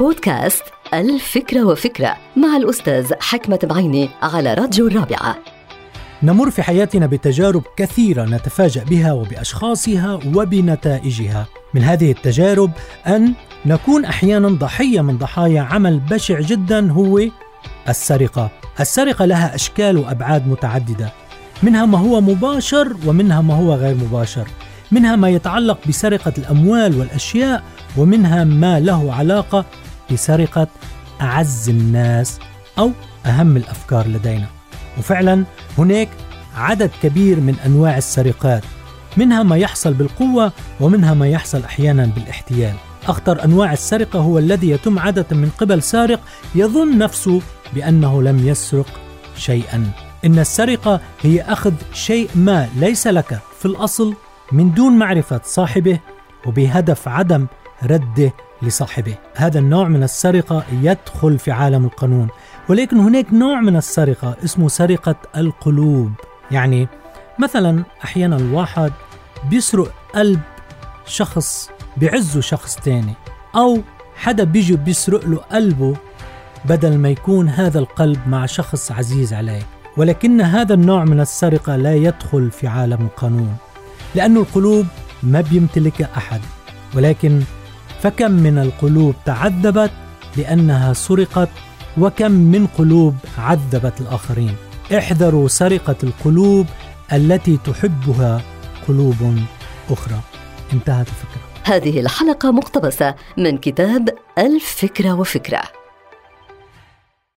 بودكاست الفكرة وفكرة مع الأستاذ حكمة بعيني على راديو الرابعة. نمر في حياتنا بتجارب كثيرة نتفاجأ بها وبأشخاصها وبنتائجها. من هذه التجارب أن نكون أحيانا ضحية من ضحايا عمل بشع جدا هو السرقة. السرقة لها أشكال وأبعاد متعددة. منها ما هو مباشر ومنها ما هو غير مباشر. منها ما يتعلق بسرقة الأموال والأشياء ومنها ما له علاقة بسرقة أعز الناس أو أهم الأفكار لدينا. وفعلا هناك عدد كبير من أنواع السرقات منها ما يحصل بالقوة ومنها ما يحصل أحيانا بالاحتيال. أخطر أنواع السرقة هو الذي يتم عادة من قبل سارق يظن نفسه بأنه لم يسرق شيئا. إن السرقة هي أخذ شيء ما ليس لك في الأصل من دون معرفة صاحبه وبهدف عدم رده لصاحبه. هذا النوع من السرقة يدخل في عالم القانون ولكن هناك نوع من السرقة اسمه سرقة القلوب. يعني مثلا أحيانا الواحد بيسرق قلب شخص بعزه شخص تاني أو حدا بيجي بيسرق له قلبه بدل ما يكون هذا القلب مع شخص عزيز عليه. ولكن هذا النوع من السرقة لا يدخل في عالم القانون لأن القلوب ما بيمتلكها أحد. ولكن فكم من القلوب تعذبت لأنها سرقت وكم من قلوب عذبت الآخرين. احذروا سرقة القلوب التي تحبها قلوب أخرى. انتهت الفكرة. هذه الحلقة مقتبسة من كتاب الفكرة وفكرة.